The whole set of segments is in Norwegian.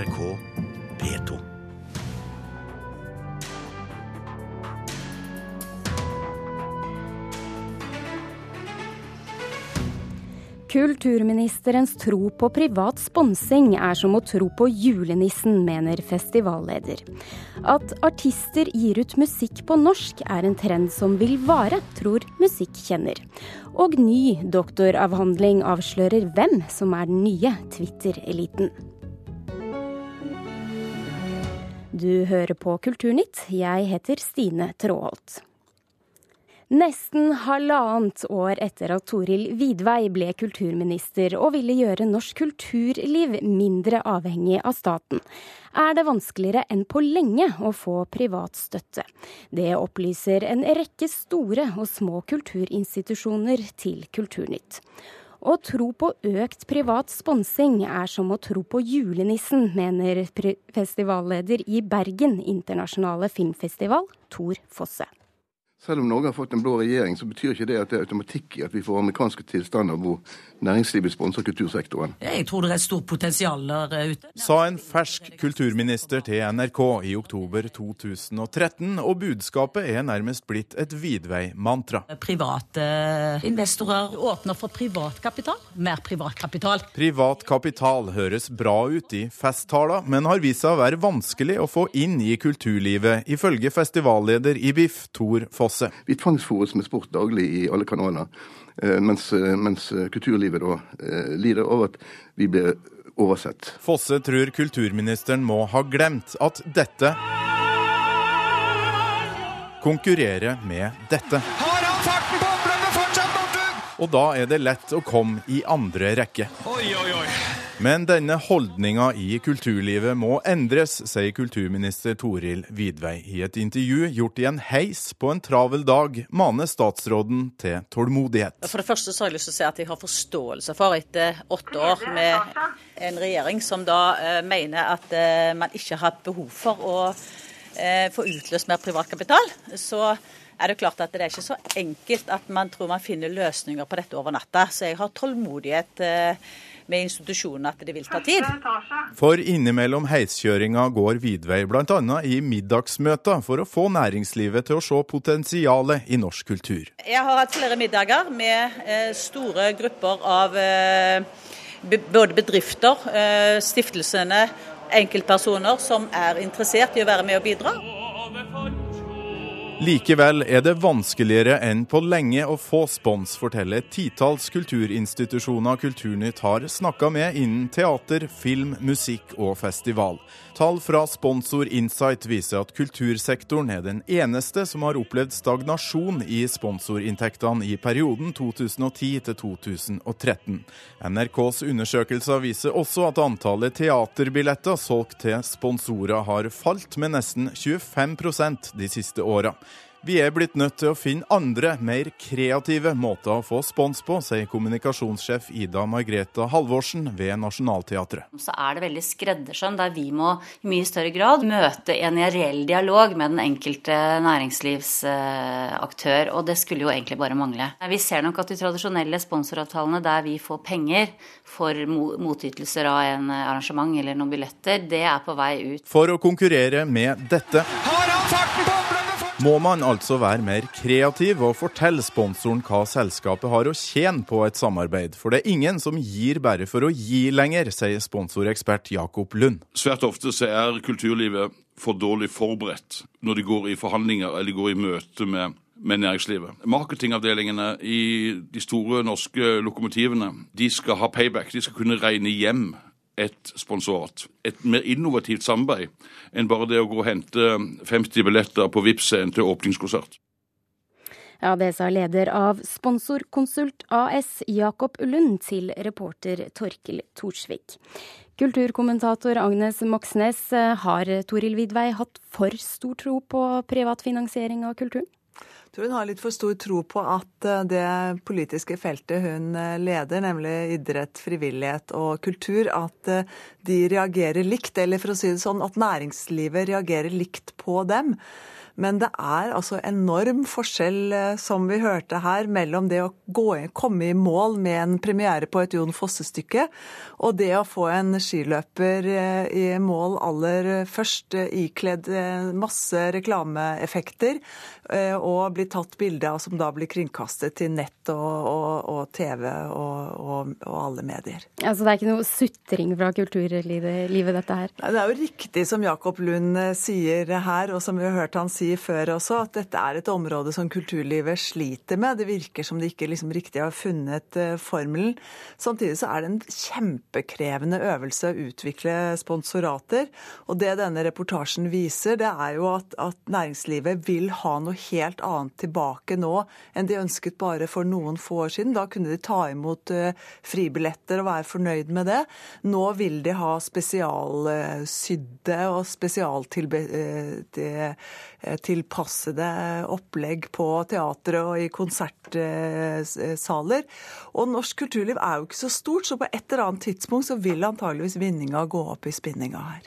NRK P2. Kulturministerens tro på privat sponsing er som å tro på julenissen, mener festivalleder. At artister gir ut musikk på norsk er en trend som vil vare, tror musikkjenner. Og ny doktoravhandling avslører hvem som er den nye Twitter-eliten. Du hører på Kulturnytt, jeg heter Stine Tråholt. Nesten halvannet år etter at Toril Vidvei ble kulturminister og ville gjøre norsk kulturliv mindre avhengig av staten, er det vanskeligere enn på lenge å få privat støtte. Det opplyser en rekke store og små kulturinstitusjoner til Kulturnytt. Å tro på økt privat sponsing er som å tro på julenissen, mener festivalleder i Bergen internasjonale filmfestival, Tor Fosse. Selv om Norge har fått en blå regjering, så betyr ikke det at det er automatikk i at vi får amerikanske tilstander hvor næringslivet sponser kultursektoren. Jeg tror det er et stort potensial der ute. Sa en fersk kulturminister til NRK i oktober 2013, og budskapet er nærmest blitt et vidvei-mantra. Private investorer åpner for privat kapital. Mer privat kapital. Privat kapital høres bra ut i festtaler, men har vist seg å være vanskelig å få inn i kulturlivet, ifølge festivalleder i BIF, Tor Foss. Fosse. Vi tvangsfòres med sport daglig i alle kanaler, eh, mens, eh, mens kulturlivet da eh, lider over at vi blir oversett. Fosse tror kulturministeren må ha glemt at dette konkurrerer med dette. Har han farten på oppløpet fortsatt, borte? Og da er det lett å komme i andre rekke. Oi, oi, oi. Men denne holdninga i kulturlivet må endres, sier kulturminister Toril Vidvei. I et intervju gjort i en heis på en travel dag maner statsråden til tålmodighet. For det første så har jeg lyst til å si at jeg har forståelse for, etter åtte år med en regjering som da eh, mener at eh, man ikke har hatt behov for å eh, få utløst mer privatkapital, så er det klart at det er ikke så enkelt at man tror man finner løsninger på dette over natta. Så jeg har tålmodighet med institusjonene at det vil ta tid. For innimellom heiskjøringa går Vidvei bl.a. i middagsmøter for å få næringslivet til å se potensialet i norsk kultur. Jeg har hatt flere middager med eh, store grupper av eh, både bedrifter, eh, stiftelsene, enkeltpersoner som er interessert i å være med og bidra. Likevel er det vanskeligere enn på lenge å få spons, forteller titalls kulturinstitusjoner Kulturnytt har snakka med innen teater, film, musikk og festival. Tall fra Sponsor Insight viser at kultursektoren er den eneste som har opplevd stagnasjon i sponsorinntektene i perioden 2010 til 2013. NRKs undersøkelser viser også at antallet teaterbilletter solgt til sponsorer har falt med nesten 25% de siste åra. Vi er blitt nødt til å finne andre, mer kreative måter å få spons på, sier kommunikasjonssjef Ida Margreta Halvorsen ved Nationaltheatret. Så er det veldig skreddersøm, der vi må i mye større grad møte en reell dialog med den enkelte næringslivsaktør, og det skulle jo egentlig bare mangle. Vi ser nok at de tradisjonelle sponsoravtalene der vi får penger for motytelser av en arrangement eller noen billetter, det er på vei ut. For å konkurrere med dette Har han farten må man altså være mer kreativ og fortelle sponsoren hva selskapet har å tjene på et samarbeid. For det er ingen som gir bare for å gi lenger, sier sponsorekspert Jakob Lund. Svært ofte så er kulturlivet for dårlig forberedt når de går i forhandlinger eller går i møte med med næringslivet. Marketingavdelingene i de store norske lokomotivene de skal ha payback. De skal kunne regne hjem et sponsorat. Et mer innovativt samarbeid enn bare det å gå og hente 50 billetter på Vipps-scenen til åpningskonsert. Ja, Det sa leder av Sponsorkonsult AS, Jakob Lund, til reporter Torkel Thorsvik. Kulturkommentator Agnes Moxnes, har Toril Vidvei hatt for stor tro på privat finansiering av kulturen? Jeg tror hun har litt for stor tro på at eh, det politiske feltet hun eh, leder, nemlig idrett, frivillighet og kultur, at eh, de reagerer likt. Eller for å si det sånn, at næringslivet reagerer likt på dem. Men det er altså enorm forskjell, som vi hørte her, mellom det å gå, komme i mål med en premiere på et Jon Fosse-stykke, og det å få en skiløper i mål aller først, ikledd masse reklameeffekter, og blir tatt bilde av, som da blir kringkastet til nett og, og, og TV og, og, alle medier. Altså det er ikke noe sutring fra kulturlivet, dette her? Det er jo riktig som Jakob Lund eh, sier her, og som vi har hørt han si før også, at dette er et område som kulturlivet sliter med. Det virker som de ikke liksom riktig har funnet uh, formelen. Samtidig så er det en kjempekrevende øvelse å utvikle sponsorater. Og det denne reportasjen viser, det er jo at, at næringslivet vil ha noe helt annet tilbake nå enn de ønsket bare for noen få år siden. Da kunne de ta imot eh, fribilletter og være fornøyd med det. Nå vil de ha spesialsydde og spesialtilpassede eh, opplegg på teatret og i konsertsaler. Og norsk kulturliv er jo ikke så stort, så på et eller annet tidspunkt så vil antageligvis vinninga gå opp i spinninga her.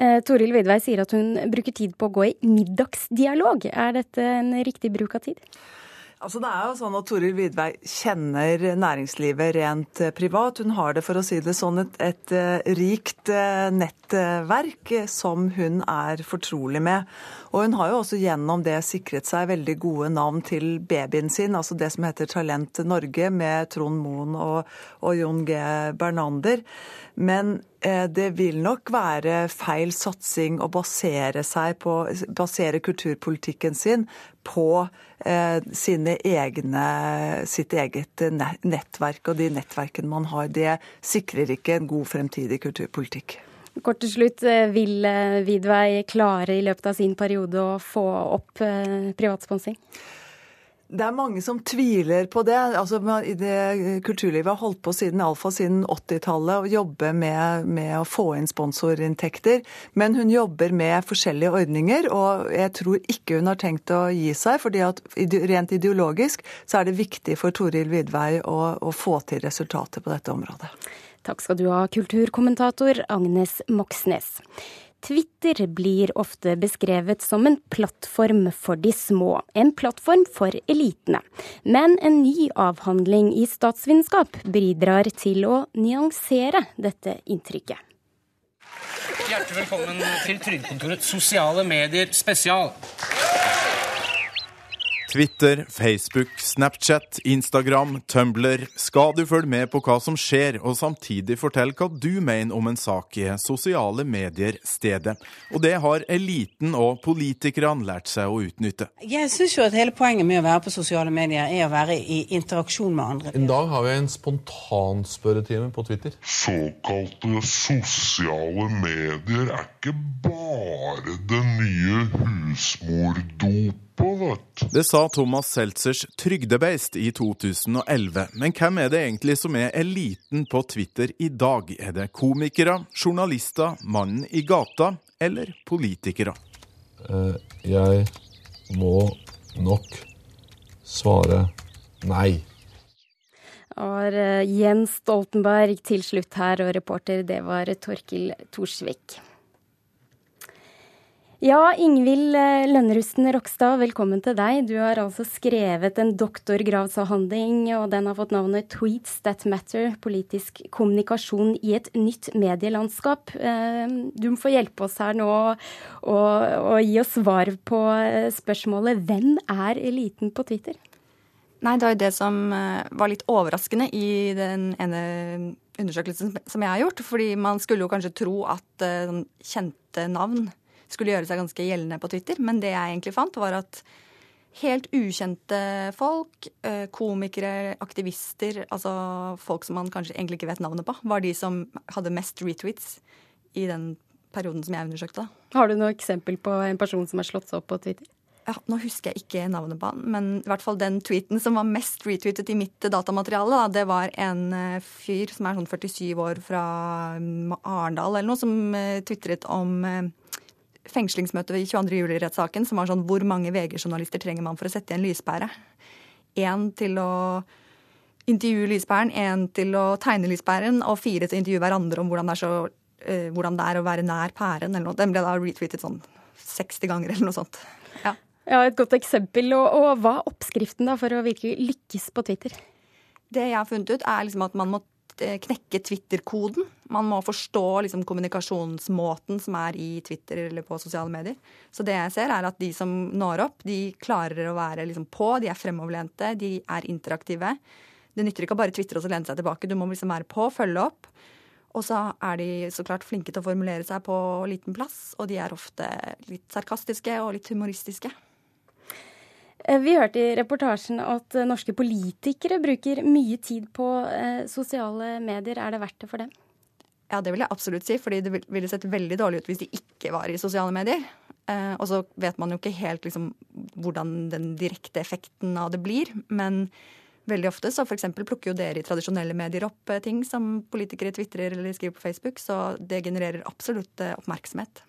Eh, Toril Vidvei sier at hun bruker tid på å gå i middagsdialog. Er dette en riktig bruk av tid? Altså det er jo sånn at Toril Vidvei kjenner næringslivet rent eh, privat. Hun har det, for å si det sånn, et, et eh, rikt nettverk som hun er fortrolig med. Og hun har jo også gjennom det sikret seg veldig gode navn til babyen sin, altså det som heter Talent Norge, med Trond Moen og, og Jon G. Bernander. Men eh, det vil nok være feil satsing å basere, på, basere kulturpolitikken sin på eh, egne, sitt eget nettverk. Og de nettverkene man har, det sikrer ikke en god fremtidig kulturpolitikk. Kort til slutt, eh, vil Vidvei klare i løpet av sin periode å få opp privatsponsing? Det er mange som tviler på det. Altså, det kulturlivet har holdt på siden alfa siden 80-tallet og jobbe med, med, å få inn sponsorinntekter. Men hun jobber med forskjellige ordninger, og jeg tror ikke hun har tenkt å gi seg. at rent ideologisk så er det viktig for Toril Vidvei å, å få til resultater på dette området. Takk skal du ha, kulturkommentator Agnes Moxnes. Twitter blir ofte beskrevet som en plattform for de små, en plattform for elitene. Men en ny avhandling i statsvitenskap bidrar til å nyansere dette inntrykket. Hjertelig velkommen til Trygdekontoret sosiale medier spesial. Twitter, Facebook, Snapchat, Instagram, Tumblr. Skal du følge med på hva som skjer, og samtidig fortelle hva du mener om en sak, i sosiale medier stedet. Og det har eliten og politikerne lært seg å utnytte. Jeg syns jo at hele poenget med å være på sosiale medier er å være i interaksjon med andre. I dag har vi en spontanspørretime på Twitter. Såkalte sosiale medier er ikke bare det nye husmordopet det sa Thomas Seltzers trygdebeist i 2011. Men hvem er det egentlig som er eliten på Twitter i dag? Er det komikere, journalister, mannen i gata eller politikere? Uh, jeg må nok svare nei. Og eh, Jens Stoltenberg til slutt her, og reporter det var Torkil Torsvik. Ja, Ingvild eh, Lønnerusten Rokstad, velkommen til deg. Du har altså skrevet en doktorgradsavhandling, og den har fått navnet 'Tweets That Matter politisk kommunikasjon i et nytt medielandskap'. Eh, du må få hjelpe oss her nå og, gi oss svar på eh, spørsmålet 'Hvem er eliten på Twitter'? Nei, det var jo det som var litt overraskende i den ene undersøkelsen som jeg har gjort. Fordi man skulle jo kanskje tro at kjente navn skulle gjøre seg ganske gjeldende på Twitter. Men det jeg egentlig fant, var at helt ukjente folk, eh, komikere, aktivister, altså folk som man kanskje egentlig ikke vet navnet på, var de som hadde mest retweets i den perioden som jeg undersøkte. Har du noe eksempel på en person som har slått seg opp på Twitter? Ja, nå husker jeg ikke navnet på han, men i hvert fall den tweeten som var mest retweetet i mitt datamateriale, da, det var en eh, fyr som er sånn 47 år fra Arendal eller noe, som uh, tvitret om fengslingsmøte i 22. juli-rettssaken som var sånn hvor mange VG-journalister trenger man for å sette i en lyspære? Én til å intervjue lyspæren, én til å tegne lyspæren, og fire til å intervjue hverandre om hvordan det er, så, uh, hvordan det er å være nær pæren. eller noe. Den ble da retweetet sånn 60 ganger eller noe sånt. Ja. Ja, Et godt eksempel. Og, og hva er oppskriften da for å virkelig lykkes på Twitter? Det jeg har funnet ut, er liksom at man må knekke Twitter-koden. Man må forstå liksom kommunikasjonsmåten som er i Twitter eller på sosiale medier. Så det jeg ser, er at de som når opp, de klarer å være liksom på, de er fremoverlente, de er interaktive. Det nytter ikke å bare tvitre og så lene seg tilbake. Du må liksom være på, følge opp. Og så er de så klart flinke til å formulere seg på liten plass, og de er ofte litt sarkastiske og litt humoristiske. Eh, vi hørte i reportasjen at eh, norske politikere bruker mye tid på eh, sosiale medier. Er det verdt det for dem? Ja, det vil jeg absolutt si, fordi det ville sett veldig dårlig ut hvis de ikke var i sosiale medier. Og så vet man jo ikke helt liksom, hvordan den direkte effekten av det blir. Men veldig ofte så f.eks. plukker jo dere i tradisjonelle medier opp ting som politikere tvitrer eller skriver på Facebook, så det genererer absolutt oppmerksomhet.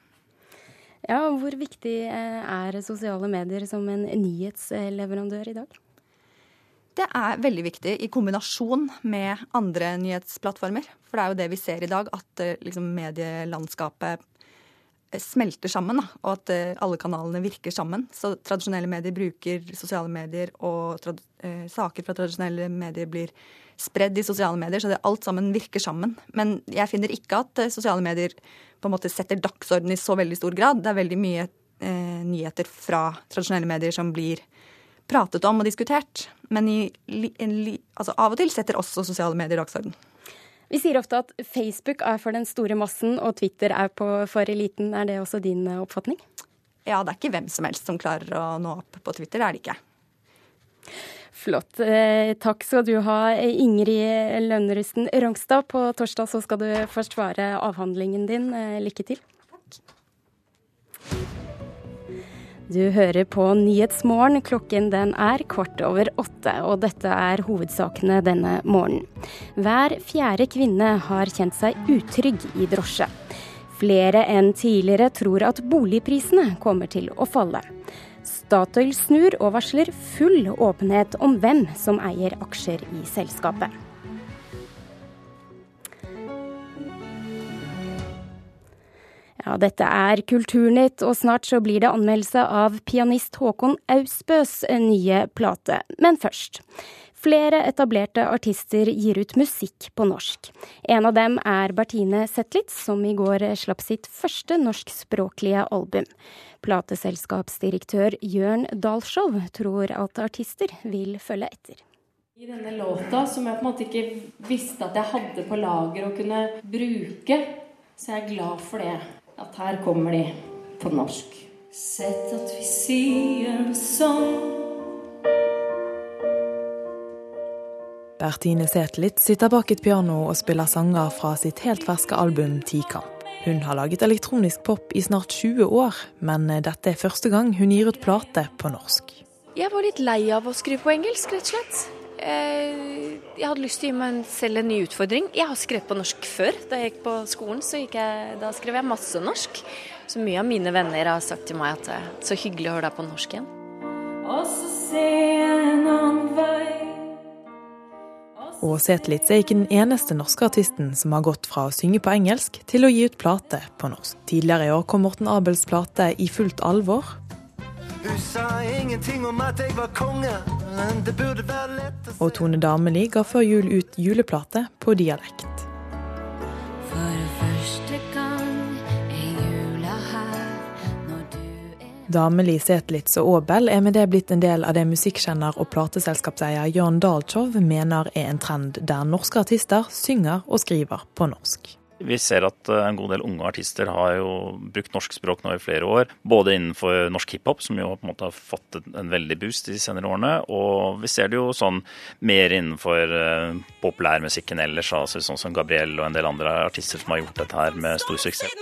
Ja, Hvor viktig eh, er sosiale medier som en nyhetsleverandør i dag? Det er veldig viktig i kombinasjon med andre nyhetsplattformer. For det er jo det vi ser i dag, at eh, liksom, medielandskapet smelter sammen. Da, og at alle kanalene virker sammen. Så tradisjonelle medier bruker sosiale medier, og eh, saker fra tradisjonelle medier blir spredd i sosiale medier. Så det, alt sammen virker sammen. Men jeg finner ikke at sosiale medier på en måte setter dagsorden i så veldig stor grad. Det er veldig mye eh, nyheter fra tradisjonelle medier som blir pratet om og diskutert. Men i, en, altså av og til setter også sosiale medier dagsorden. Vi sier ofte at Facebook er for den store massen og Twitter er på, for eliten. Er det også din eh, oppfatning? Ja, det er ikke hvem som helst som klarer å nå opp på Twitter. Det er det ikke. Flott. Eh, takk skal du ha, Ingrid Lønnerusten Rangstad. På torsdag så skal du forsvare avhandlingen din. Eh, lykke til. Du hører på Nyhetsmorgen. Klokken den er kvart over åtte, og dette er hovedsakene denne morgenen. Hver fjerde kvinne har kjent seg utrygg i drosje. Flere enn tidligere tror at boligprisene kommer til å falle. Statoil snur og varsler full åpenhet om hvem som eier aksjer i selskapet. Ja, dette er Kulturnytt, og snart så blir det anmeldelse av pianist Håkon Ausbøs nye plate. Men først. Flere etablerte artister gir ut musikk på norsk. En av dem er Bertine Zetlitz, som i går slapp sitt første norskspråklige album. Plateselskapsdirektør Jørn Dahlshow tror at artister vil følge etter. I denne låta, som jeg på en måte ikke visste at jeg hadde på lager å kunne bruke, så jeg er glad for det. At her kommer de på norsk. Sett at vi sier det sånn Bertine Zetlitz sitter bak et piano og spiller sanger fra sitt helt ferske album Tikamp. Hun har laget elektronisk pop i snart 20 år, men dette er første gang hun gir ut plate på norsk. Jeg var litt lei av å skrive på engelsk, rett og slett. Eh, jeg hadde lyst til å gi meg selv en ny utfordring. Jeg har skrevet på norsk før. Da jeg gikk på skolen, så jeg, da skrev jeg masse norsk. Så mye av mine venner har sagt til meg at det er så hyggelig å høre deg på norsk igjen. Og så ser jeg en annen vei og Zetlitz er ikke den eneste norske artisten som har gått fra å synge på engelsk til å gi ut plate på norsk. Tidligere i år kom Morten Abels plate I fullt alvor. Hun sa ingenting om at jeg var konge, men det burde være lett å se Og Tone Dameli ga før jul ut juleplate på dialekt. Dameli, Setlitz og Aabel er med det blitt en del av det musikkjenner og plateselskapseier Jørn Dalchow mener er en trend der norske artister synger og skriver på norsk. Vi ser at eh, en god del unge artister har jo brukt norsk språk nå i flere år. Både innenfor norsk hiphop, som jo på en måte har fått en veldig boost de senere årene. Og vi ser det jo sånn mer innenfor uh, populærmusikken ellers, altså sånn som Gabriel og en del andre artister som har gjort dette her med stor suksess.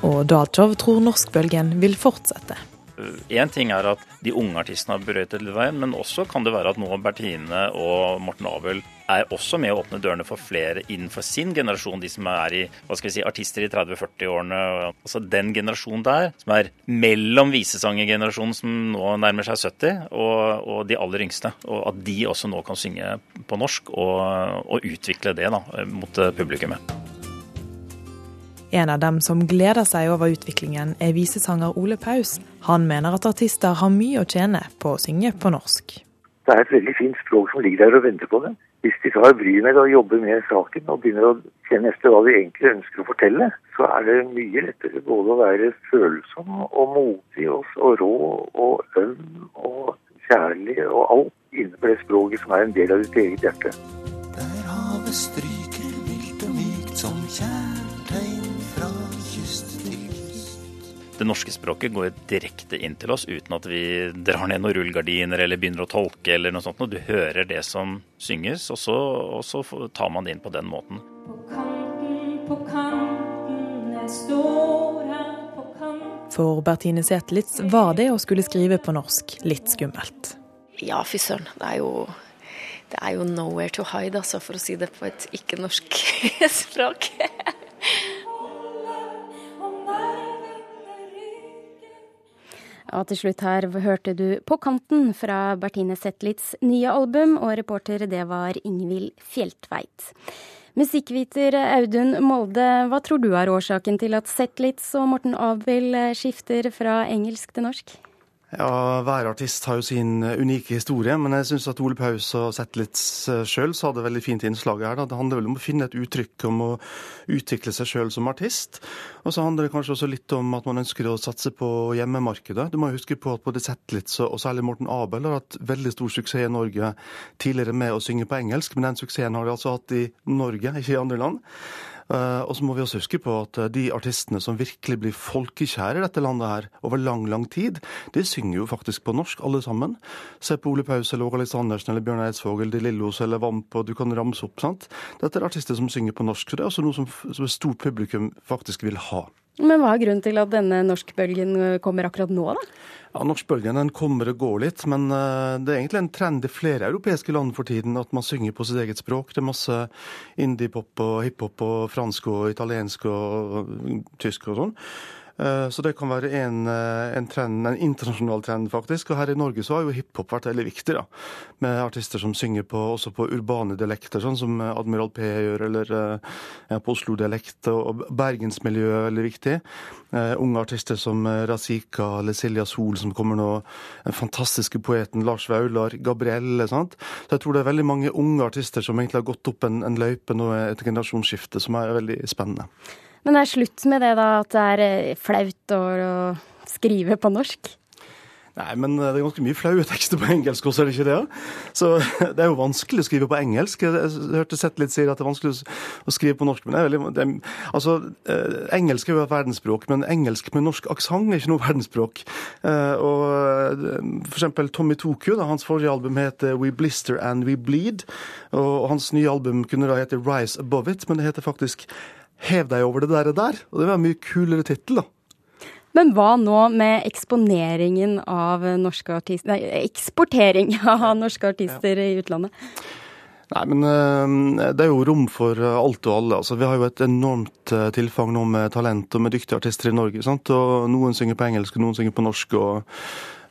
Og Daltov tror norskbølgen vil fortsette. Én ting er at de unge artistene har brøytet veien, men også kan det være at nå Bertine og Morten Abel er også med å åpne dørene for flere innenfor sin generasjon, de som er i, hva skal vi si, artister i 30-40-årene. Altså Den generasjonen der, som er mellom visesangergenerasjonen som nå nærmer seg 70, og, og, de aller yngste. Og at de også nå kan synge på norsk, og, og utvikle det da, mot publikummet. En av dem som gleder seg over utviklingen, er visesanger Ole Paus. Han mener at artister har mye å tjene på å synge på norsk. Det er et veldig fint språk som ligger der og venter på dem. Hvis de tar bryet med å jobbe med saken og begynner å kjenne etter hva de egentlig ønsker å fortelle, så er det mye lettere både å være følsom og modig og, og rå og øm og kjærlig og alt innenfor det språket som er en del av ditt eget hjerte. Der havet stryker Det norske språket går direkte inn til oss uten at vi drar ned noen rullegardiner eller begynner å tolke eller noe sånt. Du hører det som synges, og så, og så tar man det inn på den måten. På kanten, på kanten, jeg står her på kanten For Bertine Zetlitz var det å skulle skrive på norsk litt skummelt. Ja, fy søren. Det er jo det er jo nowhere to hide, altså, for å si det på et ikke-norsk språk. Og til slutt her hørte du På kanten fra Bertine Zetlitz nye album, og reporter det var Ingvild Fjeltveit. Musikkviter Audun Molde, hva tror du er årsaken til at Zetlitz og Morten Abel skifter fra engelsk til norsk? Ja, Hver artist har jo sin unike historie, men jeg syns at Ole Paus og Zetlitz sjøl sa det veldig fint i innslaget her. Det handler vel om å finne et uttrykk, om å utvikle seg sjøl som artist. Og så handler det kanskje også litt om at man ønsker å satse på hjemmemarkedet. Du må huske på at både Zetlitz og særlig Morten Abel har hatt veldig stor suksess i Norge tidligere med å synge på engelsk, men den suksessen har de altså hatt i Norge, ikke i andre land. Uh, og så må vi også huske på at de artistene som virkelig blir folkekjære i dette landet her over lang, lang tid, de synger jo faktisk på norsk, alle sammen. Se på Ole Paus eller Åge Aleksandersen eller Bjørn Eidsvåg De Lillos eller Vamp, og du kan ramse opp. sant? Dette er artister som synger på norsk, så det er også noe som, som et stort publikum faktisk vil ha. Men hva er grunnen til at denne norskbølgen kommer akkurat nå, da? Ja, Norskbølgen den kommer og går litt, men uh, det er egentlig en trend i flere europeiske land for tiden at man synger på sitt eget språk. Det er masse indie-pop og hiphop og fransk og italiensk og tysk og sånn. Så det kan være en, en, trend, en internasjonal trend, faktisk. Og her i Norge så har jo hiphop vært veldig viktig, da. Med artister som synger på, også på urbane dialekter, sånn som Admiral P gjør, eller ja, på Oslo-dialekt. Og bergensmiljøet er veldig viktig. Uh, unge artister som Razika eller Silja Sol som kommer nå. Den fantastiske poeten Lars Vaular, Gabrielle. sant? Så jeg tror det er veldig mange unge artister som egentlig har gått opp en, en løype nå, et generasjonsskifte, som er veldig spennende. Men det er slutt med det, da, at det er flaut å, skrive på norsk? Nei, men det er ganske mye flaue tekster på engelsk også, er det ikke det? Så det er jo vanskelig å skrive på engelsk. Jeg hørte sett litt si at det er vanskelig å skrive på norsk. Men det er veldig, det er, altså, eh, engelsk er jo et verdensspråk, men engelsk med norsk aksent er ikke noe verdensspråk. Eh, og for eksempel Tommy Tokyo, da, hans forrige album heter We Blister and We Bleed. Og hans nye album kunne da hete Rise Above It, men det heter faktisk Hev deg over det der, og der. Og det var en mye kulere tittel, da. Men hva nå med eksponeringen av norske artister Nei, eksportering av norske artister ja. i utlandet? Nei, men uh, det er jo rom for alt og alle. Altså, vi har jo et enormt uh, tilfang nå med talent og med dyktige artister i Norge. Sant? Og Noen synger på engelsk, og noen synger på norsk. og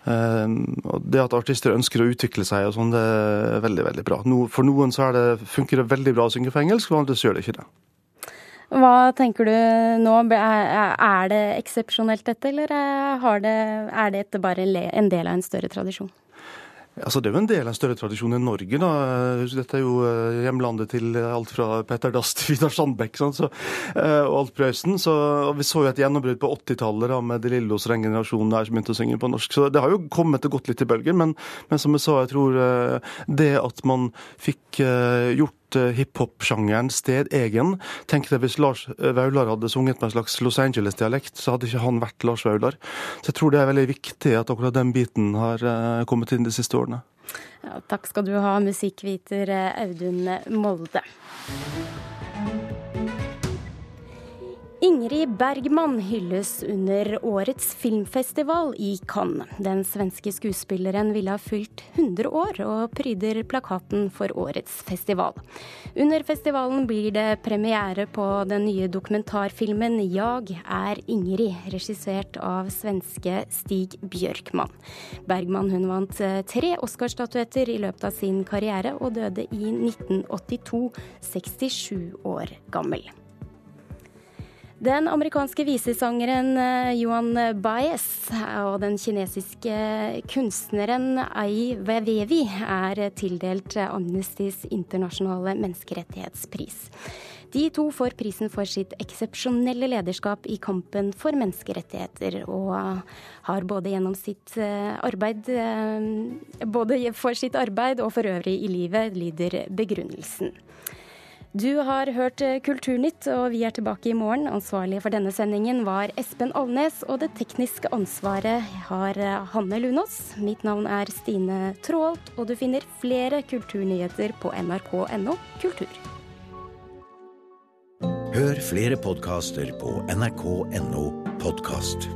og Det at artister ønsker å utvikle seg, og sånn, det er veldig veldig bra. For noen så det, funker det veldig bra å synge på engelsk, for andre så gjør det ikke det. Hva tenker du nå? Er det eksepsjonelt dette, eller er det, er dette bare en del av en større tradisjon? Altså, det er jo en del av en større tradisjon i Norge. da. Dette er jo hjemlandet til alt fra Petter Dass til Vidar Sandbekk sånn, så, og alt Prøysen. Så, og vi så jo et gjennombrudd på 80-tallet med De Lille og den generasjonen der som begynte å synge på norsk. Så det har jo kommet og gått litt i bølger. Men, men som jeg sa, jeg tror det at man fikk gjort hiphop-sjangeren sted egen. Tenk deg hvis Lars Vaular hadde sunget med en slags Los Angeles-dialekt, så hadde ikke han vært Lars Vaular. Så jeg tror det er veldig viktig at akkurat den biten har kommet inn de siste årene. Ja, takk skal du ha, musikkviter Audun Molde. Ingrid Bergman hylles under årets filmfestival i Cannes. Den svenske skuespilleren ville ha fylt 100 år og pryder plakaten for årets festival. Under festivalen blir det premiere på den nye dokumentarfilmen 'Jag er Ingrid', regissert av svenske Stig Bjørkman. Bergman hun vant eh, tre Oscar-statuetter i løpet av sin karriere, og døde i 1982, 67 år gammel. Den amerikanske visesangeren Yuan Johan Baez og den kinesiske kunstneren Ai Weiwei er tildelt Amnestys internasjonale menneskerettighetspris. De to får prisen for sitt eksepsjonelle lederskap i kampen for menneskerettigheter, og har både gjennom sitt eh, arbeid eh, Både for sitt arbeid og for øvrig i livet, lyder begrunnelsen. Du har hørt eh, Kulturnytt, og vi er tilbake i morgen. Ansvarlig for denne sendingen var Espen Alnes, og det tekniske ansvaret har eh, Hanne Lunås. Mitt navn er Stine Traalt, og du finner flere kulturnyheter på nrk.no kultur. Hør flere podkaster på nrk.no podkast.